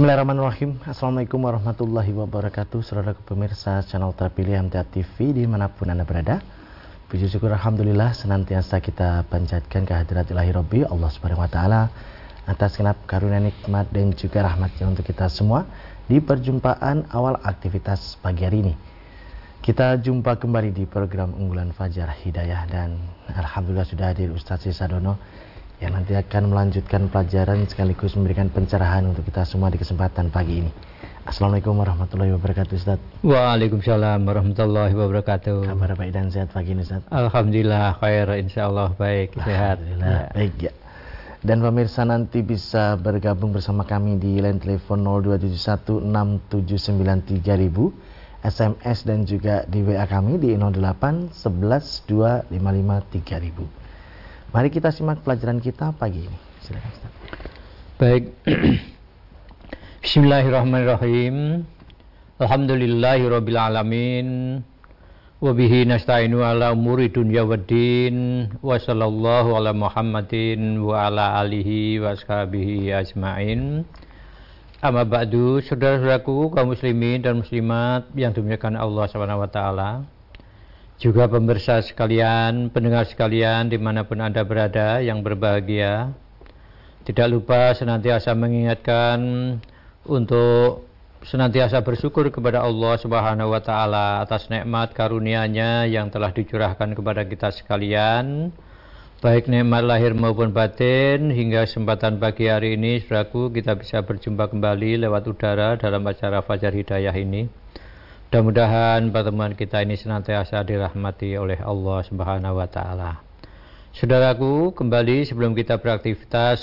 Bismillahirrahmanirrahim. Assalamualaikum warahmatullahi wabarakatuh. Saudara pemirsa channel terpilih MTA TV di mana pun Anda berada. Puji syukur Alhamdulillah senantiasa kita panjatkan kehadirat ilahi Rabbi Allah subhanahu wa ta'ala Atas kenap karunia nikmat dan juga rahmatnya untuk kita semua Di perjumpaan awal aktivitas pagi hari ini. Kita jumpa kembali di program unggulan Fajar Hidayah Dan Alhamdulillah sudah hadir Ustaz Sisadono yang nanti akan melanjutkan pelajaran sekaligus memberikan pencerahan untuk kita semua di kesempatan pagi ini. Assalamualaikum warahmatullahi wabarakatuh Ustaz. Waalaikumsalam warahmatullahi wabarakatuh. Kabar baik dan sehat pagi ini Ustaz? Alhamdulillah khair insyaallah baik sehat. Ya. baik ya. Dan pemirsa nanti bisa bergabung bersama kami di line telepon 02716793000 SMS dan juga di WA kami di 08 11 255 3000 Mari kita simak pelajaran kita pagi ini. Silakan Ustaz. Baik. Bismillahirrahmanirrahim. Alhamdulillahirabbil alamin. Wa bihi nasta'inu ala umuri dunya waddin. Wa sallallahu ala Muhammadin wa ala alihi wa ashabihi ajmain. Amma ba'du, saudara-saudaraku kaum muslimin dan muslimat yang dimuliakan Allah Subhanahu wa taala juga pemirsa sekalian, pendengar sekalian di mana pun Anda berada yang berbahagia. Tidak lupa senantiasa mengingatkan untuk senantiasa bersyukur kepada Allah Subhanahu wa taala atas nikmat karunia-Nya yang telah dicurahkan kepada kita sekalian. Baik nikmat lahir maupun batin hingga kesempatan pagi hari ini saudaraku kita bisa berjumpa kembali lewat udara dalam acara Fajar Hidayah ini. Mudah-mudahan pertemuan kita ini senantiasa dirahmati oleh Allah Subhanahu wa taala. Saudaraku, kembali sebelum kita beraktivitas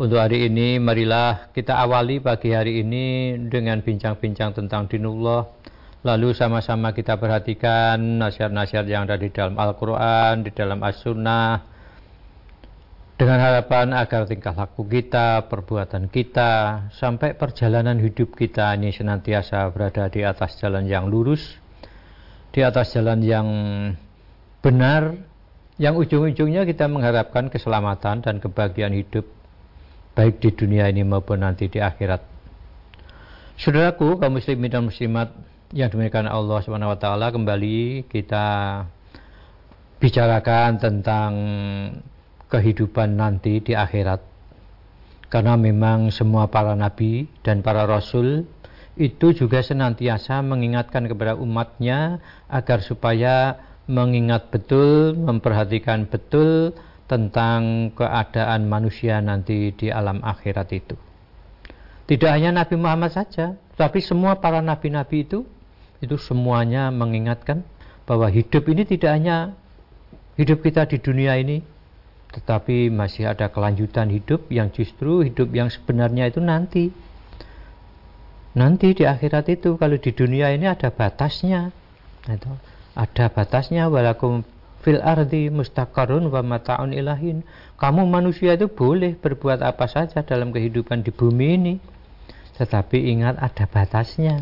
untuk hari ini, marilah kita awali pagi hari ini dengan bincang-bincang tentang dinullah. Lalu sama-sama kita perhatikan nasihat-nasihat yang ada di dalam Al-Quran, di dalam As-Sunnah, dengan harapan agar tingkah laku kita, perbuatan kita, sampai perjalanan hidup kita ini senantiasa berada di atas jalan yang lurus, di atas jalan yang benar, yang ujung-ujungnya kita mengharapkan keselamatan dan kebahagiaan hidup, baik di dunia ini maupun nanti di akhirat. Saudaraku, kaum muslimin dan muslimat yang demikian Allah SWT kembali kita bicarakan tentang kehidupan nanti di akhirat. Karena memang semua para nabi dan para rasul itu juga senantiasa mengingatkan kepada umatnya agar supaya mengingat betul, memperhatikan betul tentang keadaan manusia nanti di alam akhirat itu. Tidak hanya Nabi Muhammad saja, tapi semua para nabi-nabi itu itu semuanya mengingatkan bahwa hidup ini tidak hanya hidup kita di dunia ini, tetapi masih ada kelanjutan hidup yang justru hidup yang sebenarnya itu nanti. Nanti di akhirat itu kalau di dunia ini ada batasnya. Itu. Ada batasnya walakum fil ardi mustaqarrun wa mataun ilahin. Kamu manusia itu boleh berbuat apa saja dalam kehidupan di bumi ini. Tetapi ingat ada batasnya.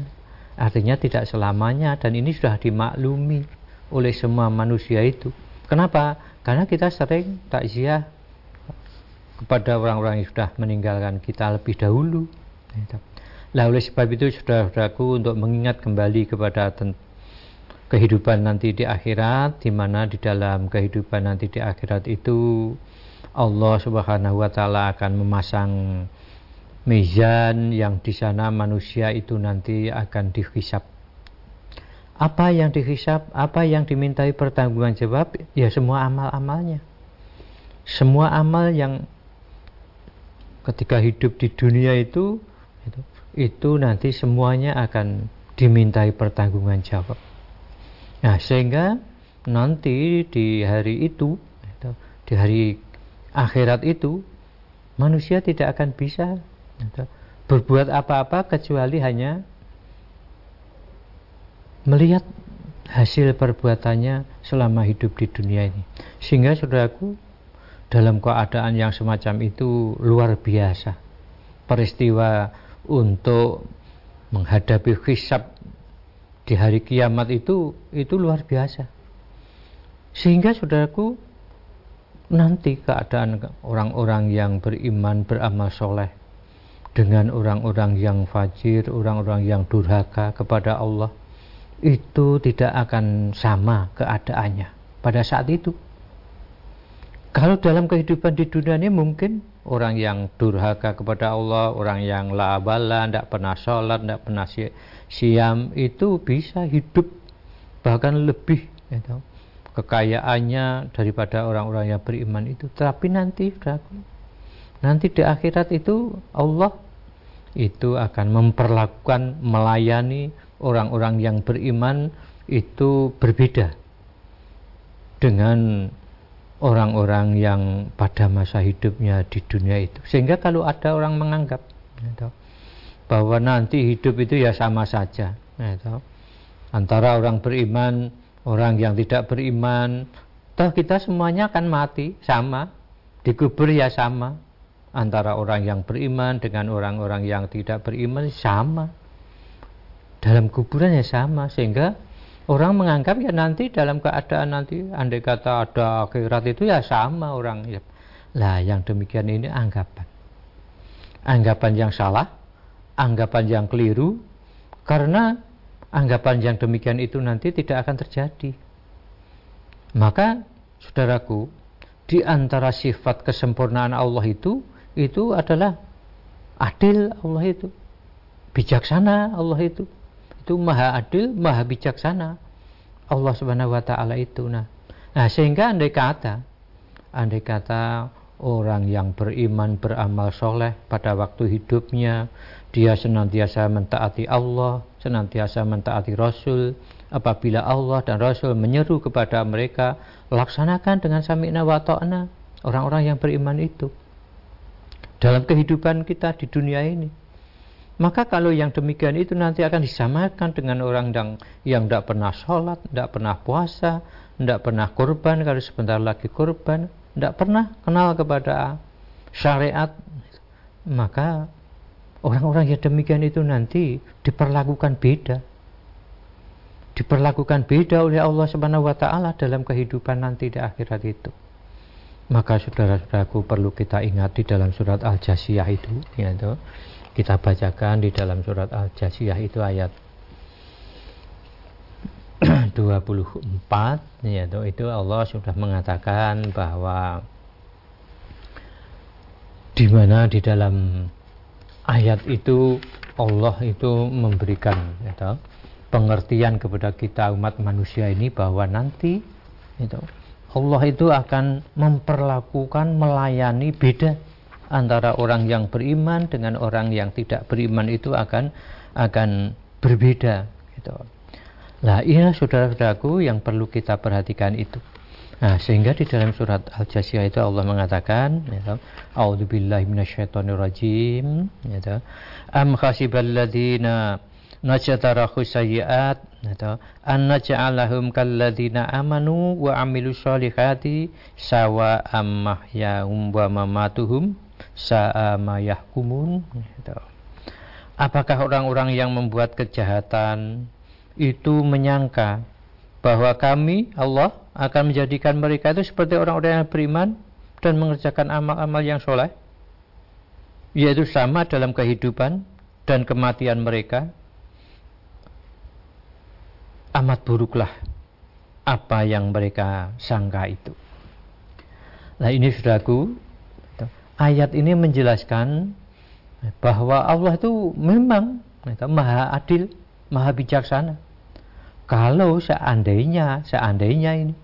Artinya tidak selamanya dan ini sudah dimaklumi oleh semua manusia itu. Kenapa? Karena kita sering takziah kepada orang-orang yang sudah meninggalkan kita lebih dahulu. Nah, oleh sebab itu saudara-saudaraku untuk mengingat kembali kepada kehidupan nanti di akhirat, di mana di dalam kehidupan nanti di akhirat itu Allah Subhanahu wa taala akan memasang mizan yang di sana manusia itu nanti akan dihisap apa yang dihisap, apa yang dimintai pertanggungan jawab, ya semua amal-amalnya. Semua amal yang ketika hidup di dunia itu, itu, itu nanti semuanya akan dimintai pertanggungan jawab. Nah, sehingga nanti di hari itu, di hari akhirat itu, manusia tidak akan bisa berbuat apa-apa kecuali hanya melihat hasil perbuatannya selama hidup di dunia ini. Sehingga saudaraku dalam keadaan yang semacam itu luar biasa. Peristiwa untuk menghadapi hisab di hari kiamat itu itu luar biasa. Sehingga saudaraku nanti keadaan orang-orang yang beriman beramal soleh dengan orang-orang yang fajir, orang-orang yang durhaka kepada Allah itu tidak akan sama keadaannya pada saat itu. Kalau dalam kehidupan di dunia ini mungkin orang yang durhaka kepada Allah, orang yang labala, tidak pernah sholat, tidak pernah si siam, itu bisa hidup bahkan lebih gitu, kekayaannya daripada orang-orang yang beriman itu. Tapi nanti, nanti di akhirat itu Allah itu akan memperlakukan melayani orang-orang yang beriman itu berbeda dengan orang-orang yang pada masa hidupnya di dunia itu. Sehingga kalau ada orang menganggap gitu, bahwa nanti hidup itu ya sama saja, gitu, antara orang beriman, orang yang tidak beriman, toh kita semuanya akan mati sama, dikubur ya sama, antara orang yang beriman dengan orang-orang yang tidak beriman sama dalam kuburan ya sama sehingga orang menganggap ya nanti dalam keadaan nanti andai kata ada akhirat itu ya sama orang. Ya lah yang demikian ini anggapan. Anggapan yang salah anggapan yang keliru karena anggapan yang demikian itu nanti tidak akan terjadi. Maka saudaraku di antara sifat kesempurnaan Allah itu itu adalah adil Allah itu bijaksana Allah itu itu maha adil, maha bijaksana. Allah Subhanahu wa taala itu. Nah, nah sehingga andai kata andai kata orang yang beriman beramal soleh pada waktu hidupnya dia senantiasa mentaati Allah, senantiasa mentaati Rasul. Apabila Allah dan Rasul menyeru kepada mereka, laksanakan dengan sami'na wa ta'na. Orang-orang yang beriman itu dalam kehidupan kita di dunia ini maka kalau yang demikian itu nanti akan disamakan dengan orang yang yang tidak pernah sholat, tidak pernah puasa, tidak pernah kurban, kalau sebentar lagi kurban, tidak pernah kenal kepada syariat. Maka orang-orang yang demikian itu nanti diperlakukan beda. Diperlakukan beda oleh Allah Subhanahu wa taala dalam kehidupan nanti di akhirat itu. Maka saudara-saudaraku perlu kita ingat di dalam surat Al-Jasiyah itu, ya, kita bacakan di dalam surat Al-Jasiyah itu ayat 24 yaitu itu Allah sudah mengatakan bahwa di mana di dalam ayat itu Allah itu memberikan yaitu, pengertian kepada kita umat manusia ini bahwa nanti itu Allah itu akan memperlakukan melayani beda antara orang yang beriman dengan orang yang tidak beriman itu akan akan berbeda gitu. Nah, iya saudara-saudaraku yang perlu kita perhatikan itu. Nah, sehingga di dalam surat Al-Jasiyah itu Allah mengatakan, ya, A'udzubillahi minasyaitonirrajim, ya, Am khasiballadzina najatarahu sayyi'at, ya, an naj'alahum kalladzina amanu wa amilus solihati sawa mahyahum wa mamatuhum sa'amayahkumun gitu. Apakah orang-orang yang membuat kejahatan itu menyangka bahwa kami Allah akan menjadikan mereka itu seperti orang-orang yang beriman dan mengerjakan amal-amal yang soleh yaitu sama dalam kehidupan dan kematian mereka amat buruklah apa yang mereka sangka itu. Nah ini saudaraku ayat ini menjelaskan bahwa Allah itu memang maha adil, maha bijaksana. Kalau seandainya, seandainya ini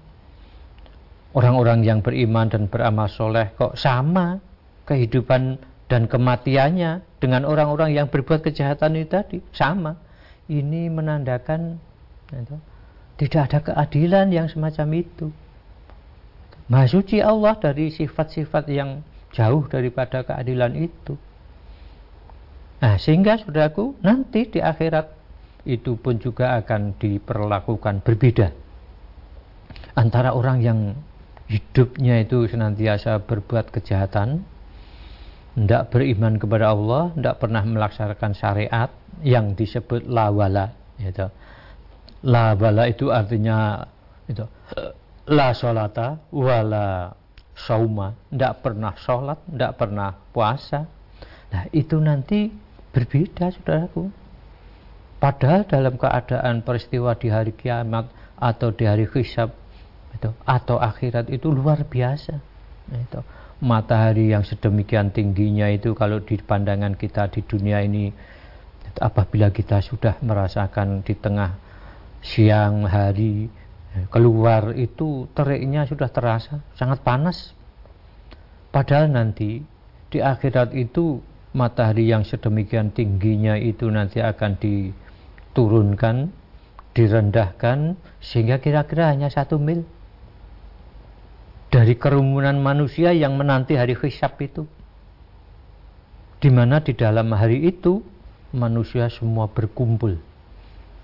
orang-orang yang beriman dan beramal soleh kok sama kehidupan dan kematiannya dengan orang-orang yang berbuat kejahatan itu tadi sama. Ini menandakan itu, tidak ada keadilan yang semacam itu. Maha suci Allah dari sifat-sifat yang jauh daripada keadilan itu. Nah, sehingga saudaraku, nanti di akhirat itu pun juga akan diperlakukan berbeda antara orang yang hidupnya itu senantiasa berbuat kejahatan, tidak beriman kepada Allah, tidak pernah melaksanakan syariat yang disebut lawala. Gitu. Lawala itu artinya itu la solata wala sauma, tidak pernah sholat, tidak pernah puasa. Nah, itu nanti berbeda, saudaraku. Padahal dalam keadaan peristiwa di hari kiamat atau di hari hisab itu atau akhirat itu luar biasa. Nah, itu matahari yang sedemikian tingginya itu kalau di pandangan kita di dunia ini apabila kita sudah merasakan di tengah siang hari keluar itu teriknya sudah terasa sangat panas padahal nanti di akhirat itu matahari yang sedemikian tingginya itu nanti akan diturunkan direndahkan sehingga kira-kira hanya satu mil dari kerumunan manusia yang menanti hari hisab itu. Di mana di dalam hari itu manusia semua berkumpul.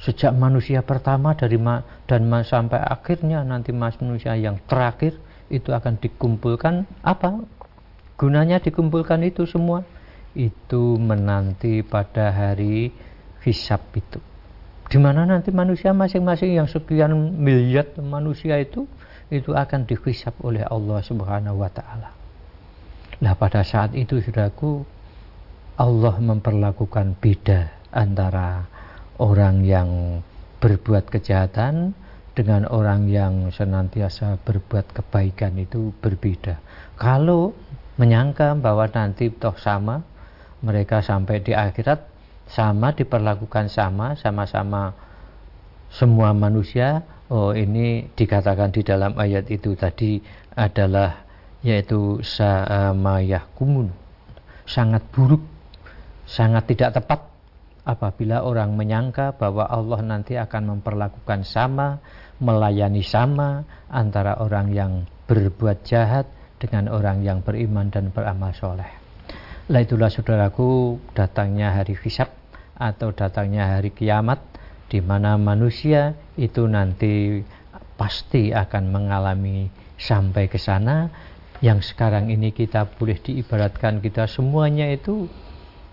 Sejak manusia pertama dari ma dan ma sampai akhirnya nanti manusia yang terakhir itu akan dikumpulkan apa? Gunanya dikumpulkan itu semua itu menanti pada hari hisab itu. Di mana nanti manusia masing-masing yang sekian miliar manusia itu itu akan dihisap oleh Allah Subhanahu wa taala. Nah, pada saat itu Saudaraku Allah memperlakukan beda antara orang yang berbuat kejahatan dengan orang yang senantiasa berbuat kebaikan itu berbeda. Kalau menyangka bahwa nanti toh sama, mereka sampai di akhirat sama diperlakukan sama, sama-sama semua manusia oh ini dikatakan di dalam ayat itu tadi adalah yaitu samayah kumun sangat buruk sangat tidak tepat apabila orang menyangka bahwa Allah nanti akan memperlakukan sama melayani sama antara orang yang berbuat jahat dengan orang yang beriman dan beramal soleh. Lah itulah saudaraku datangnya hari hisab atau datangnya hari kiamat di mana manusia itu nanti pasti akan mengalami sampai ke sana yang sekarang ini kita boleh diibaratkan kita semuanya itu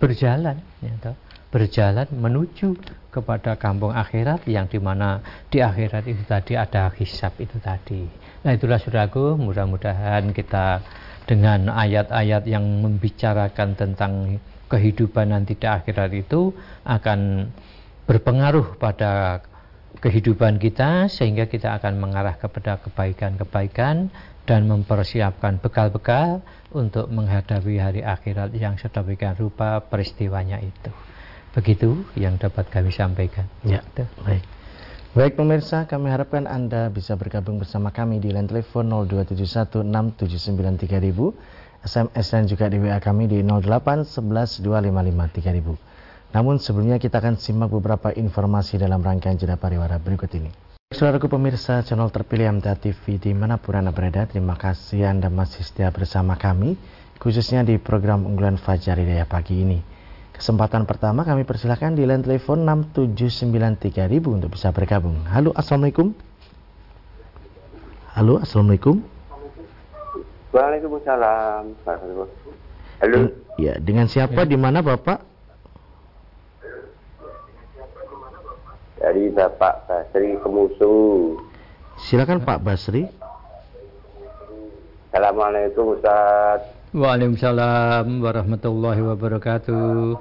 berjalan ya, berjalan menuju kepada kampung akhirat yang di mana di akhirat itu tadi ada hisab itu tadi nah itulah saudaraku mudah-mudahan kita dengan ayat-ayat yang membicarakan tentang kehidupan nanti di akhirat itu akan berpengaruh pada kehidupan kita sehingga kita akan mengarah kepada kebaikan-kebaikan dan mempersiapkan bekal-bekal untuk menghadapi hari akhirat yang sedemikian rupa peristiwanya itu. Begitu yang dapat kami sampaikan. Ya, baik. Baik pemirsa, kami harapkan Anda bisa bergabung bersama kami di line telepon 02716793000, SMS dan juga di WA kami di 08112553000. Namun sebelumnya kita akan simak beberapa informasi dalam rangkaian jeda pariwara berikut ini. Saudaraku pemirsa channel terpilih MTA TV di mana pun Anda berada, terima kasih Anda masih setia bersama kami, khususnya di program unggulan Fajar Hidayah pagi ini. Kesempatan pertama kami persilahkan di line telepon 6793000 untuk bisa bergabung. Halo, Assalamualaikum. Halo, Assalamualaikum. Waalaikumsalam. Halo. Ya, dengan siapa? Ya. Di mana Bapak? dari Bapak Basri Kemusu. Silakan Pak Basri. Assalamualaikum Ustaz. Waalaikumsalam warahmatullahi wabarakatuh.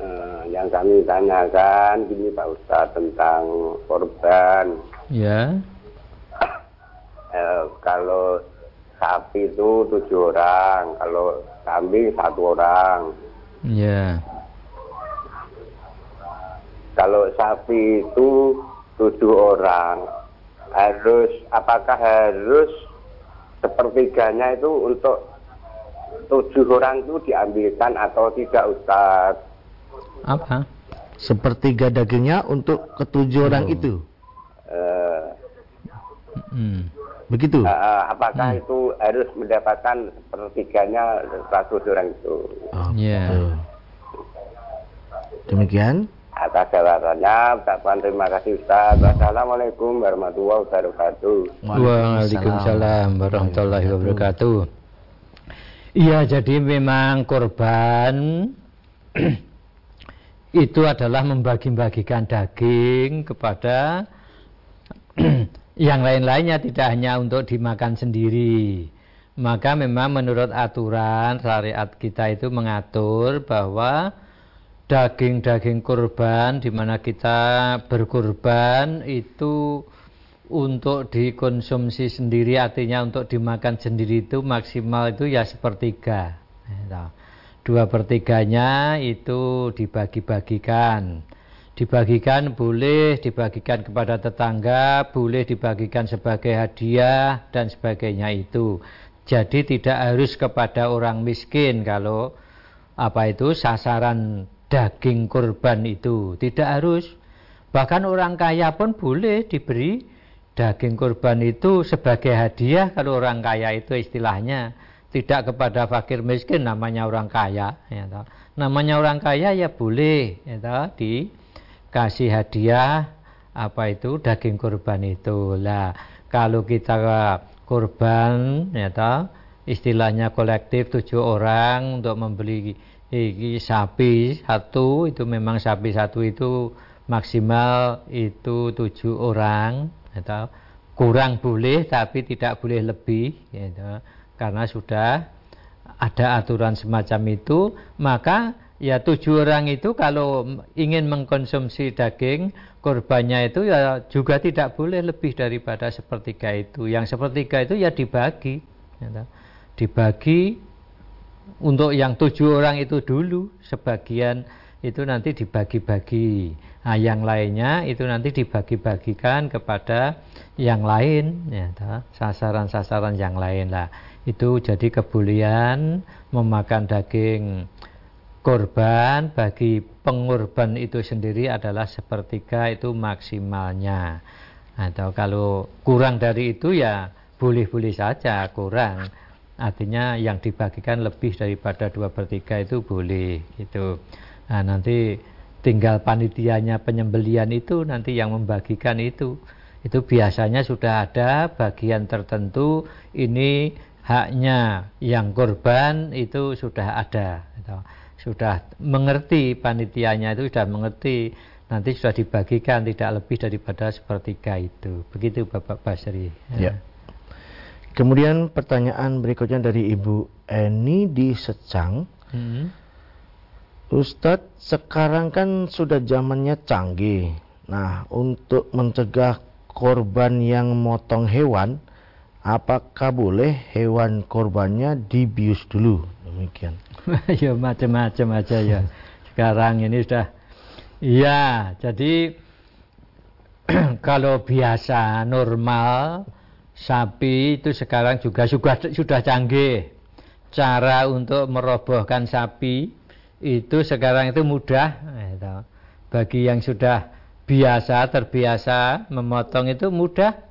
Uh, yang kami tanyakan gini Pak Ustaz tentang korban. Ya. Uh, kalau sapi itu tujuh orang, kalau kambing satu orang. Ya kalau sapi itu tujuh orang harus apakah harus sepertiganya itu untuk tujuh orang itu diambilkan atau tidak Ustaz? Apa? Sepertiga dagingnya untuk ketujuh oh. orang itu. Uh, hmm. Begitu? Uh, apakah hmm. itu harus mendapatkan sepertiganya tujuh orang itu? Oh, yeah. Demikian atas jawabannya ucapkan terima kasih Ustaz Wassalamualaikum warahmatullahi wabarakatuh Waalaikumsalam warahmatullahi wabarakatuh Iya jadi memang korban itu adalah membagi-bagikan daging kepada yang lain-lainnya tidak hanya untuk dimakan sendiri. Maka memang menurut aturan syariat kita itu mengatur bahwa daging-daging kurban di mana kita berkurban itu untuk dikonsumsi sendiri artinya untuk dimakan sendiri itu maksimal itu ya sepertiga. Ya, dua pertiganya itu dibagi-bagikan. Dibagikan boleh dibagikan kepada tetangga boleh dibagikan sebagai hadiah dan sebagainya itu. Jadi tidak harus kepada orang miskin kalau apa itu sasaran daging kurban itu. Tidak harus. Bahkan orang kaya pun boleh diberi daging kurban itu sebagai hadiah kalau orang kaya itu istilahnya tidak kepada fakir miskin namanya orang kaya ya toh. namanya orang kaya ya boleh ya toh, dikasih hadiah apa itu daging kurban itu lah kalau kita kurban ya toh, istilahnya kolektif tujuh orang untuk membeli iki sapi satu itu memang sapi satu itu maksimal itu tujuh orang atau kurang boleh tapi tidak boleh lebih gitu. Karena sudah ada aturan semacam itu maka ya tujuh orang itu kalau ingin mengkonsumsi daging korbannya itu ya juga tidak boleh lebih daripada sepertiga itu. Yang sepertiga itu ya dibagi gitu. dibagi untuk yang tujuh orang itu dulu sebagian itu nanti dibagi-bagi. Nah yang lainnya itu nanti dibagi-bagikan kepada yang lain ya sasaran-sasaran yang lain lah itu jadi kebolehan memakan daging korban bagi pengorban itu sendiri adalah sepertiga itu maksimalnya. Atau kalau kurang dari itu ya boleh-boleh saja kurang. Artinya yang dibagikan lebih daripada dua per tiga itu boleh itu nah nanti tinggal panitianya penyembelian itu nanti yang membagikan itu. Itu biasanya sudah ada bagian tertentu ini haknya yang korban itu sudah ada gitu. sudah mengerti panitianya itu sudah mengerti nanti sudah dibagikan tidak lebih daripada sepertiga itu begitu Bapak Basri ya. Kemudian pertanyaan berikutnya dari Ibu Eni di Secang. Hmm. Ustadz, sekarang kan sudah zamannya canggih. Nah, untuk mencegah korban yang motong hewan, apakah boleh hewan korbannya dibius dulu? Demikian. ya macam-macam aja ya. Sekarang ini sudah ya, jadi kalau biasa normal sapi itu sekarang juga sudah sudah canggih. Cara untuk merobohkan sapi itu sekarang itu mudah. Gitu. Bagi yang sudah biasa terbiasa memotong itu mudah.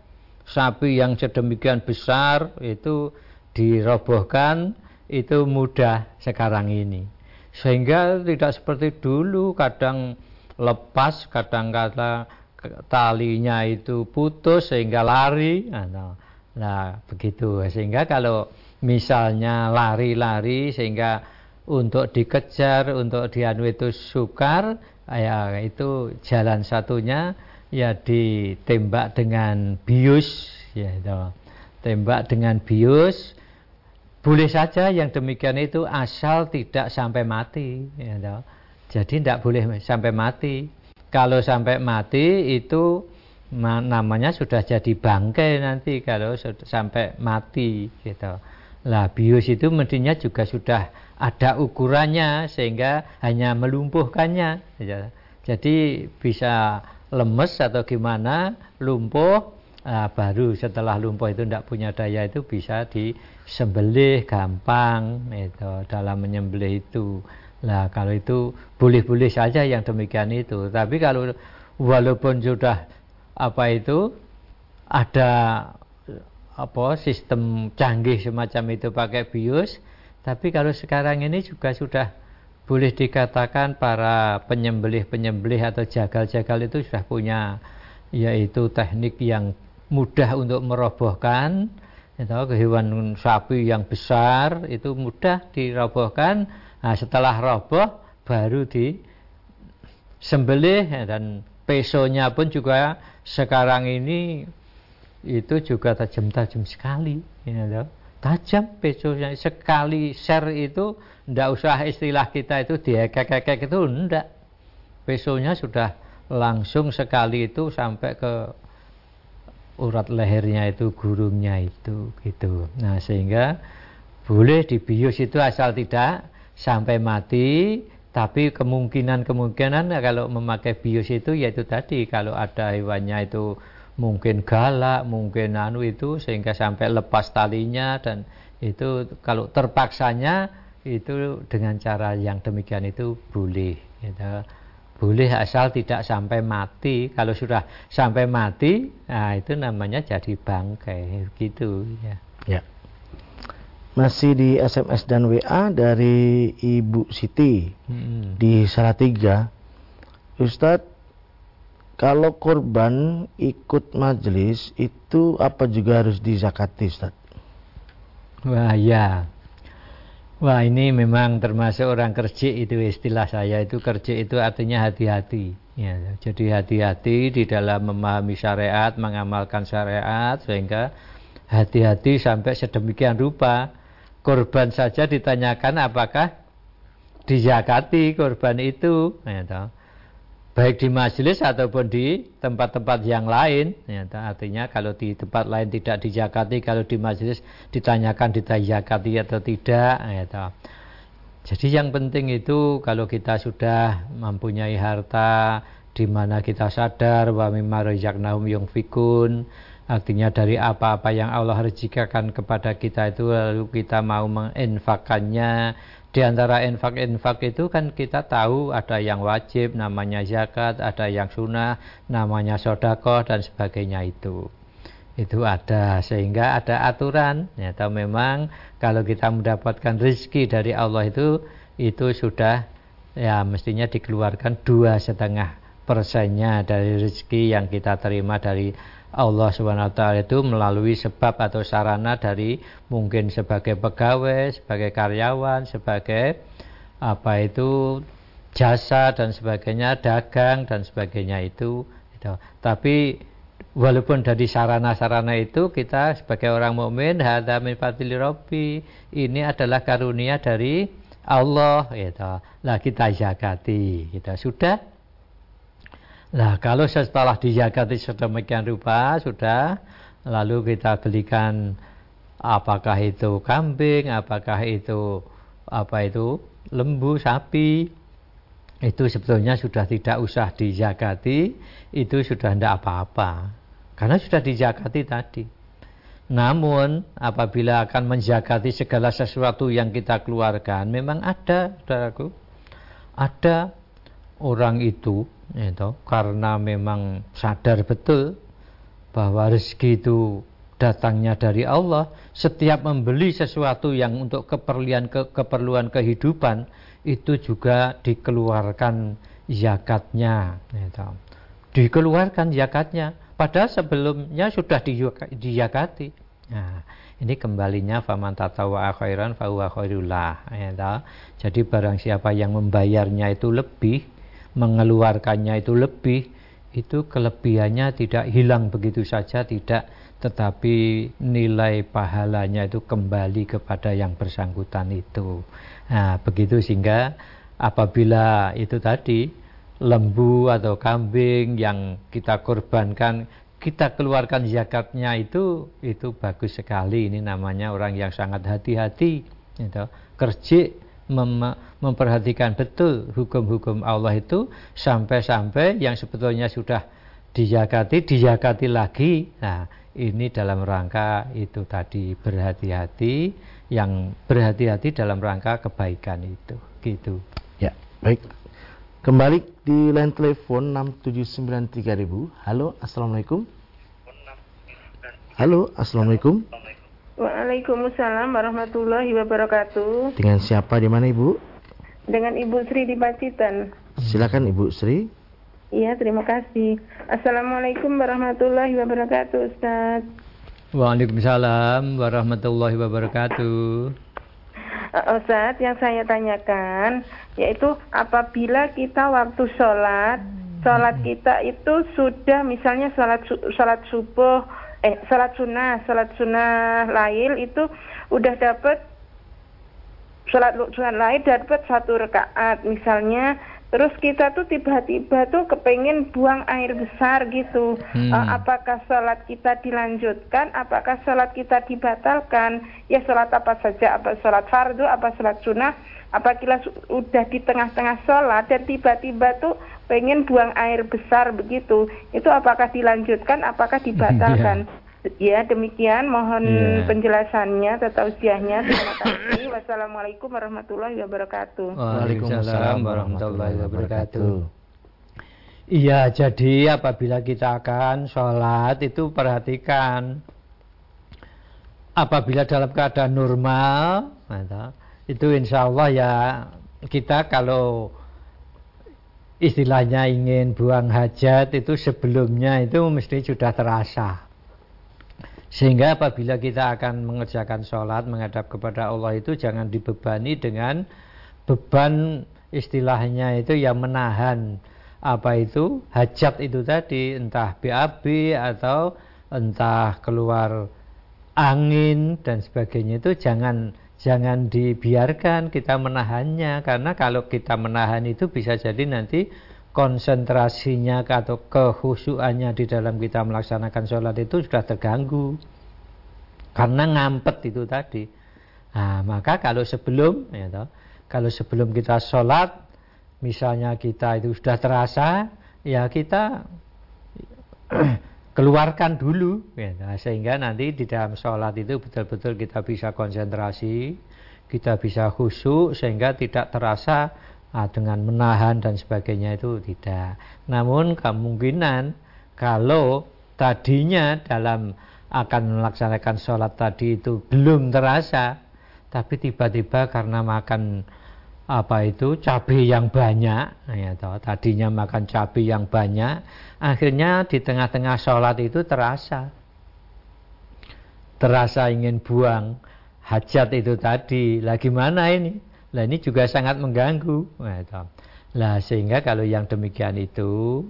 Sapi yang sedemikian besar itu dirobohkan itu mudah sekarang ini. Sehingga tidak seperti dulu kadang lepas kadang-kadang talinya itu putus sehingga lari. Nah, nah, begitu. Sehingga kalau misalnya lari-lari sehingga untuk dikejar, untuk dianu itu sukar, ya itu jalan satunya ya ditembak dengan bius, ya itu. Tembak dengan bius, boleh saja yang demikian itu asal tidak sampai mati, ya Jadi tidak boleh sampai mati. Kalau sampai mati itu namanya sudah jadi bangkai nanti kalau sampai mati gitu. Lah bius itu mestinya juga sudah ada ukurannya sehingga hanya melumpuhkannya. Ya. Jadi bisa lemes atau gimana lumpuh nah, baru setelah lumpuh itu tidak punya daya itu bisa disembelih gampang itu dalam menyembelih itu. Nah kalau itu boleh-boleh saja yang demikian itu. Tapi kalau walaupun sudah apa itu ada apa sistem canggih semacam itu pakai bius, tapi kalau sekarang ini juga sudah boleh dikatakan para penyembelih-penyembelih atau jagal-jagal itu sudah punya yaitu teknik yang mudah untuk merobohkan. Itu hewan sapi yang besar itu mudah dirobohkan. Nah, setelah roboh baru di sembelih dan pesonya pun juga sekarang ini itu juga tajam-tajam sekali ya, tajam pesonya sekali share itu ndak usah istilah kita itu diekek-ekek itu ndak. Pesonya sudah langsung sekali itu sampai ke urat lehernya itu gurungnya itu gitu. Nah sehingga boleh dibius itu asal tidak sampai mati tapi kemungkinan-kemungkinan kalau memakai bius itu yaitu tadi kalau ada hewannya itu mungkin galak, mungkin anu itu sehingga sampai lepas talinya dan itu kalau terpaksanya itu dengan cara yang demikian itu boleh gitu. boleh asal tidak sampai mati kalau sudah sampai mati nah itu namanya jadi bangkai gitu ya ya masih di SMS dan WA dari Ibu Siti hmm. di Salatiga. Ustadz, kalau korban ikut majelis itu apa juga harus dizakati Ustadz? Wah ya. Wah ini memang termasuk orang kerja itu istilah saya itu. Kerja itu artinya hati-hati. Ya, jadi hati-hati di dalam memahami syariat, mengamalkan syariat sehingga hati-hati sampai sedemikian rupa. Korban saja ditanyakan apakah dizakati korban itu. Ya, baik di majelis ataupun di tempat-tempat yang lain. Ya, artinya kalau di tempat lain tidak dijakati kalau di majelis ditanyakan ditakati atau tidak ya, jadi yang penting itu kalau kita sudah mempunyai harta di mana kita sadar bahwa mimma razaqnahum yungfikun Artinya dari apa-apa yang Allah rezekikan kepada kita itu lalu kita mau menginfakannya. Di antara infak-infak itu kan kita tahu ada yang wajib namanya zakat, ada yang sunnah namanya sodakoh dan sebagainya itu. Itu ada sehingga ada aturan. Atau memang kalau kita mendapatkan rezeki dari Allah itu itu sudah ya mestinya dikeluarkan dua setengah persennya dari rezeki yang kita terima dari Allah SWT itu melalui sebab atau sarana dari mungkin sebagai pegawai, sebagai karyawan, sebagai apa itu jasa dan sebagainya, dagang dan sebagainya itu. itu. Tapi walaupun dari sarana-sarana itu kita sebagai orang mukmin hadza min fadli ini adalah karunia dari Allah gitu. Lah kita zakati. Kita sudah Nah, kalau setelah dijakati sedemikian rupa sudah lalu kita belikan apakah itu kambing, apakah itu apa itu lembu, sapi itu sebetulnya sudah tidak usah dijakati, itu sudah tidak apa-apa. Karena sudah dijakati tadi. Namun apabila akan menjakati segala sesuatu yang kita keluarkan, memang ada, saudaraku, ada orang itu itu karena memang sadar betul bahwa rezeki itu datangnya dari Allah setiap membeli sesuatu yang untuk keperluan ke, keperluan kehidupan itu juga dikeluarkan zakatnya. Itu. dikeluarkan zakatnya. Padahal sebelumnya sudah diyakati. Nah, ini kembalinya faman tatawa khairan fahuwa khairullah. Jadi barang siapa yang membayarnya itu lebih mengeluarkannya itu lebih itu kelebihannya tidak hilang begitu saja tidak tetapi nilai pahalanya itu kembali kepada yang bersangkutan itu nah begitu sehingga apabila itu tadi lembu atau kambing yang kita korbankan kita keluarkan zakatnya itu itu bagus sekali ini namanya orang yang sangat hati-hati gitu. kerja mem memperhatikan betul hukum-hukum Allah itu sampai-sampai yang sebetulnya sudah dijakati, dijakati lagi. Nah, ini dalam rangka itu tadi berhati-hati, yang berhati-hati dalam rangka kebaikan itu. Gitu. Ya, baik. Kembali di line telepon 6793000. Halo, Assalamualaikum. Halo, Assalamualaikum. Waalaikumsalam warahmatullahi wabarakatuh. Dengan siapa di mana Ibu? Dengan Ibu Sri di Pacitan. Silakan Ibu Sri. Iya, terima kasih. Assalamualaikum warahmatullahi wabarakatuh, Ustaz. Waalaikumsalam warahmatullahi wabarakatuh. Uh, Ustaz, yang saya tanyakan yaitu apabila kita waktu sholat, sholat kita itu sudah misalnya sholat sholat subuh eh sholat sunnah, sholat sunnah lail itu udah dapat sholat sunat lain dapat satu rakaat misalnya. Terus kita tuh tiba-tiba tuh kepengen buang air besar gitu. Hmm. uh, apakah sholat kita dilanjutkan? Apakah sholat kita dibatalkan? Ya sholat apa saja apa sholat fardu apa sholat sunnah apabila udah di tengah-tengah sholat dan tiba-tiba tuh pengen buang air besar begitu itu apakah dilanjutkan apakah dibatalkan yeah. Ya, demikian mohon yeah. penjelasannya atau tausiahnya. Terima kasih. Wassalamualaikum warahmatullahi wabarakatuh. Waalaikumsalam warahmatullahi wabarakatuh. Iya, jadi apabila kita akan sholat itu perhatikan apabila dalam keadaan normal, itu insya Allah ya kita kalau istilahnya ingin buang hajat itu sebelumnya itu mesti sudah terasa. Sehingga apabila kita akan mengerjakan sholat menghadap kepada Allah itu jangan dibebani dengan beban istilahnya itu yang menahan apa itu hajat itu tadi entah BAB atau entah keluar angin dan sebagainya itu jangan jangan dibiarkan kita menahannya karena kalau kita menahan itu bisa jadi nanti konsentrasinya atau kehusuannya di dalam kita melaksanakan sholat itu sudah terganggu karena ngampet itu tadi. Nah, maka kalau sebelum, ya toh, kalau sebelum kita sholat, misalnya kita itu sudah terasa, ya kita keluarkan dulu, ya, nah, sehingga nanti di dalam sholat itu betul-betul kita bisa konsentrasi, kita bisa khusyuk, sehingga tidak terasa nah, dengan menahan dan sebagainya itu tidak. Namun kemungkinan kalau tadinya dalam akan melaksanakan sholat tadi itu belum terasa, tapi tiba-tiba karena makan apa itu? Cabai yang banyak, ya toh, tadinya makan cabai yang banyak, akhirnya di tengah-tengah sholat itu terasa, terasa ingin buang hajat itu tadi, lah gimana ini? Lah ini juga sangat mengganggu. Nah, sehingga kalau yang demikian itu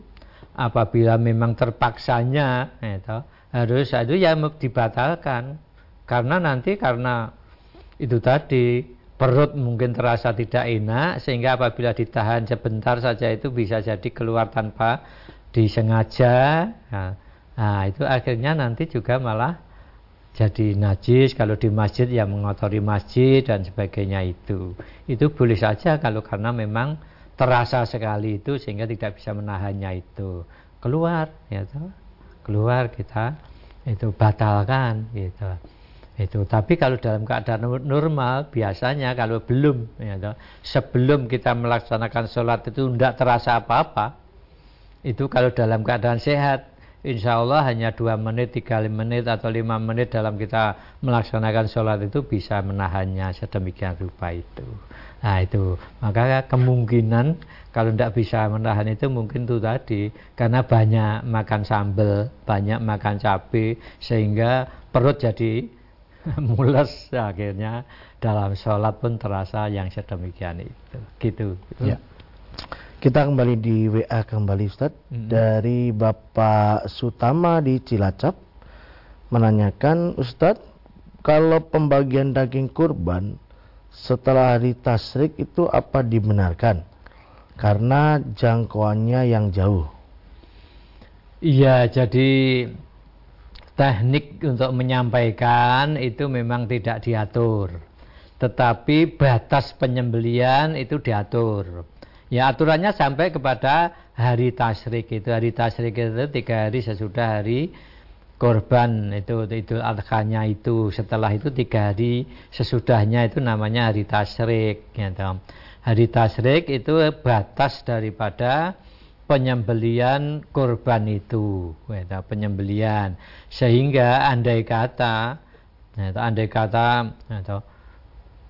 apabila memang terpaksanya itu, harus itu ya dibatalkan. Karena nanti karena itu tadi perut mungkin terasa tidak enak sehingga apabila ditahan sebentar saja itu bisa jadi keluar tanpa disengaja. Nah, nah itu akhirnya nanti juga malah jadi najis. Kalau di masjid ya mengotori masjid dan sebagainya itu. Itu boleh saja kalau karena memang terasa sekali itu sehingga tidak bisa menahannya itu. Keluar ya toh. Keluar kita itu batalkan gitu itu tapi kalau dalam keadaan normal biasanya kalau belum ya sebelum kita melaksanakan sholat itu tidak terasa apa-apa itu kalau dalam keadaan sehat insya Allah hanya dua menit, tiga menit atau lima menit dalam kita melaksanakan sholat itu bisa menahannya sedemikian rupa itu. Nah itu maka kemungkinan kalau tidak bisa menahan itu mungkin itu tadi karena banyak makan sambal, banyak makan cabai sehingga perut jadi mules akhirnya dalam sholat pun terasa yang sedemikian itu. Gitu. Ya. Kita kembali di WA kembali Ustaz hmm. dari Bapak Sutama di Cilacap menanyakan Ustaz kalau pembagian daging kurban setelah hari tasrik itu apa dibenarkan karena jangkauannya yang jauh. Iya, jadi teknik untuk menyampaikan itu memang tidak diatur. Tetapi batas penyembelian itu diatur. Ya aturannya sampai kepada hari tasrik itu hari tasrik itu tiga hari sesudah hari korban itu itu adhanya itu setelah itu tiga hari sesudahnya itu namanya hari tasrik gitu. hari tasrik itu batas daripada penyembelian korban itu. Gitu, penyembelian. Sehingga andai kata gitu, andai kata gitu,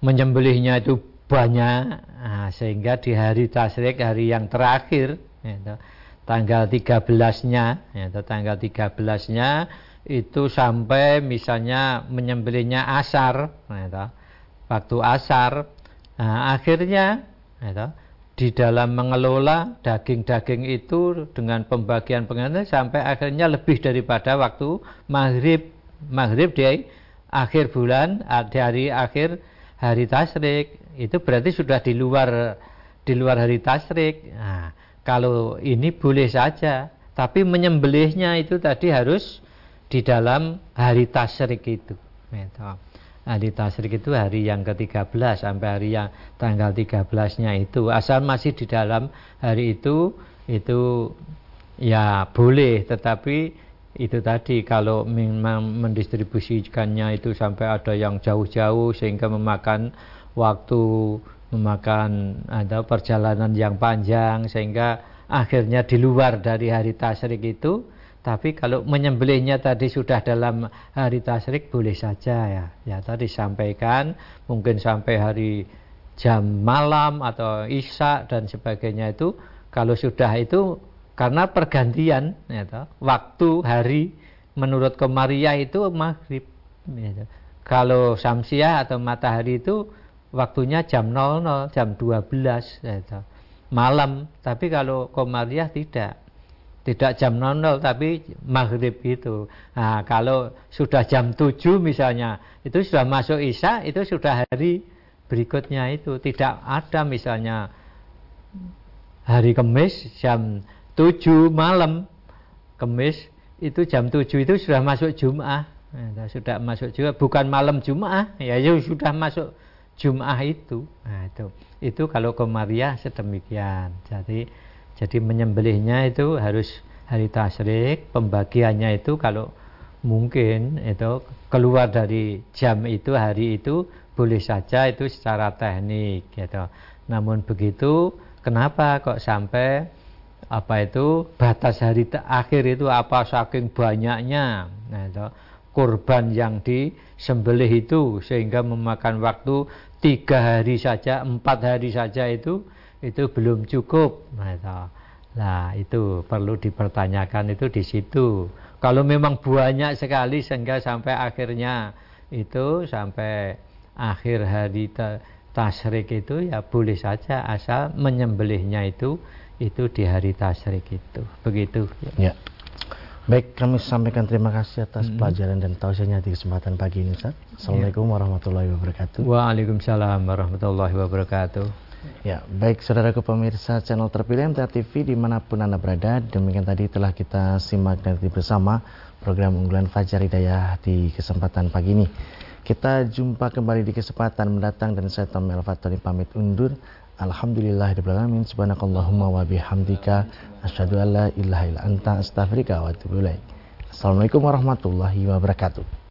menyembelihnya itu banyak nah, sehingga di hari tasrik hari yang terakhir tanggal 13-nya ya, tanggal 13-nya itu sampai misalnya menyembelihnya asar waktu asar nah, akhirnya ya, di dalam mengelola daging-daging itu dengan pembagian pengantin sampai akhirnya lebih daripada waktu maghrib. Maghrib di akhir bulan dari akhir hari tasrik. Itu berarti sudah di luar di luar hari tasrik. Nah, kalau ini boleh saja tapi menyembelihnya itu tadi harus di dalam hari tasrik itu. Gitu hari tasrik itu hari yang ke-13 sampai hari yang tanggal 13-nya itu. Asal masih di dalam hari itu itu ya boleh tetapi itu tadi kalau memang mendistribusikannya itu sampai ada yang jauh-jauh sehingga memakan waktu memakan ada perjalanan yang panjang sehingga akhirnya di luar dari hari tasrik itu tapi kalau menyembelihnya tadi sudah dalam hari tasrik boleh saja ya. Ya tadi sampaikan mungkin sampai hari jam malam atau isya dan sebagainya itu kalau sudah itu karena pergantian ya toh, waktu hari menurut Komaria itu maghrib. Ya Kalau samsiah atau matahari itu waktunya jam 00, jam 12 ya toh, malam. Tapi kalau Komariah tidak tidak jam 00 tapi maghrib itu. Nah, kalau sudah jam 7 misalnya, itu sudah masuk Isya, itu sudah hari berikutnya itu. Tidak ada misalnya hari Kamis jam 7 malam. Kamis itu jam 7 itu sudah masuk Jum'ah. Nah, sudah masuk juga bukan malam Jum'ah, ya, ya sudah masuk Jum'ah itu. Nah, itu. Itu kalau Komariah sedemikian. Jadi jadi menyembelihnya itu harus hari tasrik, pembagiannya itu kalau mungkin itu keluar dari jam itu hari itu boleh saja itu secara teknik gitu. Namun begitu kenapa kok sampai apa itu batas hari akhir itu apa saking banyaknya nah, itu, kurban yang disembelih itu sehingga memakan waktu tiga hari saja empat hari saja itu itu belum cukup. Nah, itu. Nah, itu perlu dipertanyakan itu di situ. Kalau memang banyak sekali sehingga sampai akhirnya itu sampai akhir hari tasrik itu ya boleh saja asal menyembelihnya itu itu di hari tasrik itu. Begitu. Ya. Baik, kami sampaikan terima kasih atas hmm. pelajaran dan tausiahnya di kesempatan pagi ini, Ustaz. Assalamualaikum ya. warahmatullahi wabarakatuh. Waalaikumsalam warahmatullahi wabarakatuh. Ya, baik saudaraku pemirsa channel terpilih MTA TV di mana pun Anda berada Demikian tadi telah kita simak dan bersama program unggulan Fajar Hidayah di kesempatan pagi ini. Kita jumpa kembali di kesempatan mendatang dan saya Tommy Al-Fatoni pamit undur. Alhamdulillahirrahmanirrahim Subhanakallahumma wa bihamdika Asyadu an la ilaha illa anta astaghfirika wa atubu Assalamualaikum warahmatullahi wabarakatuh